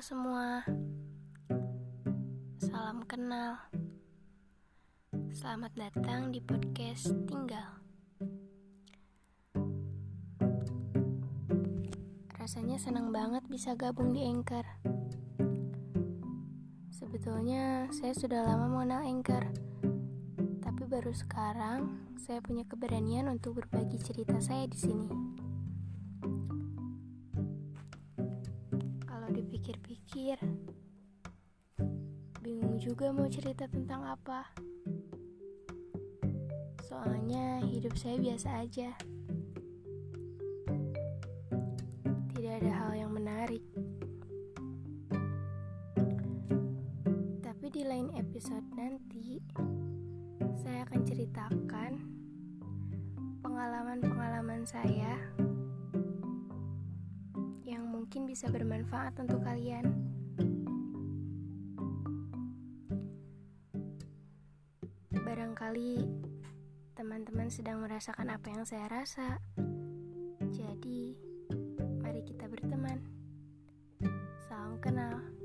Semua, salam kenal. Selamat datang di podcast Tinggal. Rasanya senang banget bisa gabung di Anchor. Sebetulnya saya sudah lama mengenal Anchor, tapi baru sekarang saya punya keberanian untuk berbagi cerita saya di sini. Dipikir-pikir, bingung juga mau cerita tentang apa. Soalnya hidup saya biasa aja. Tidak ada hal yang menarik. Tapi di lain episode nanti, saya akan ceritakan pengalaman-pengalaman saya yang mungkin bisa bermanfaat untuk kalian. Barangkali teman-teman sedang merasakan apa yang saya rasa. Jadi, mari kita berteman. Salam kenal.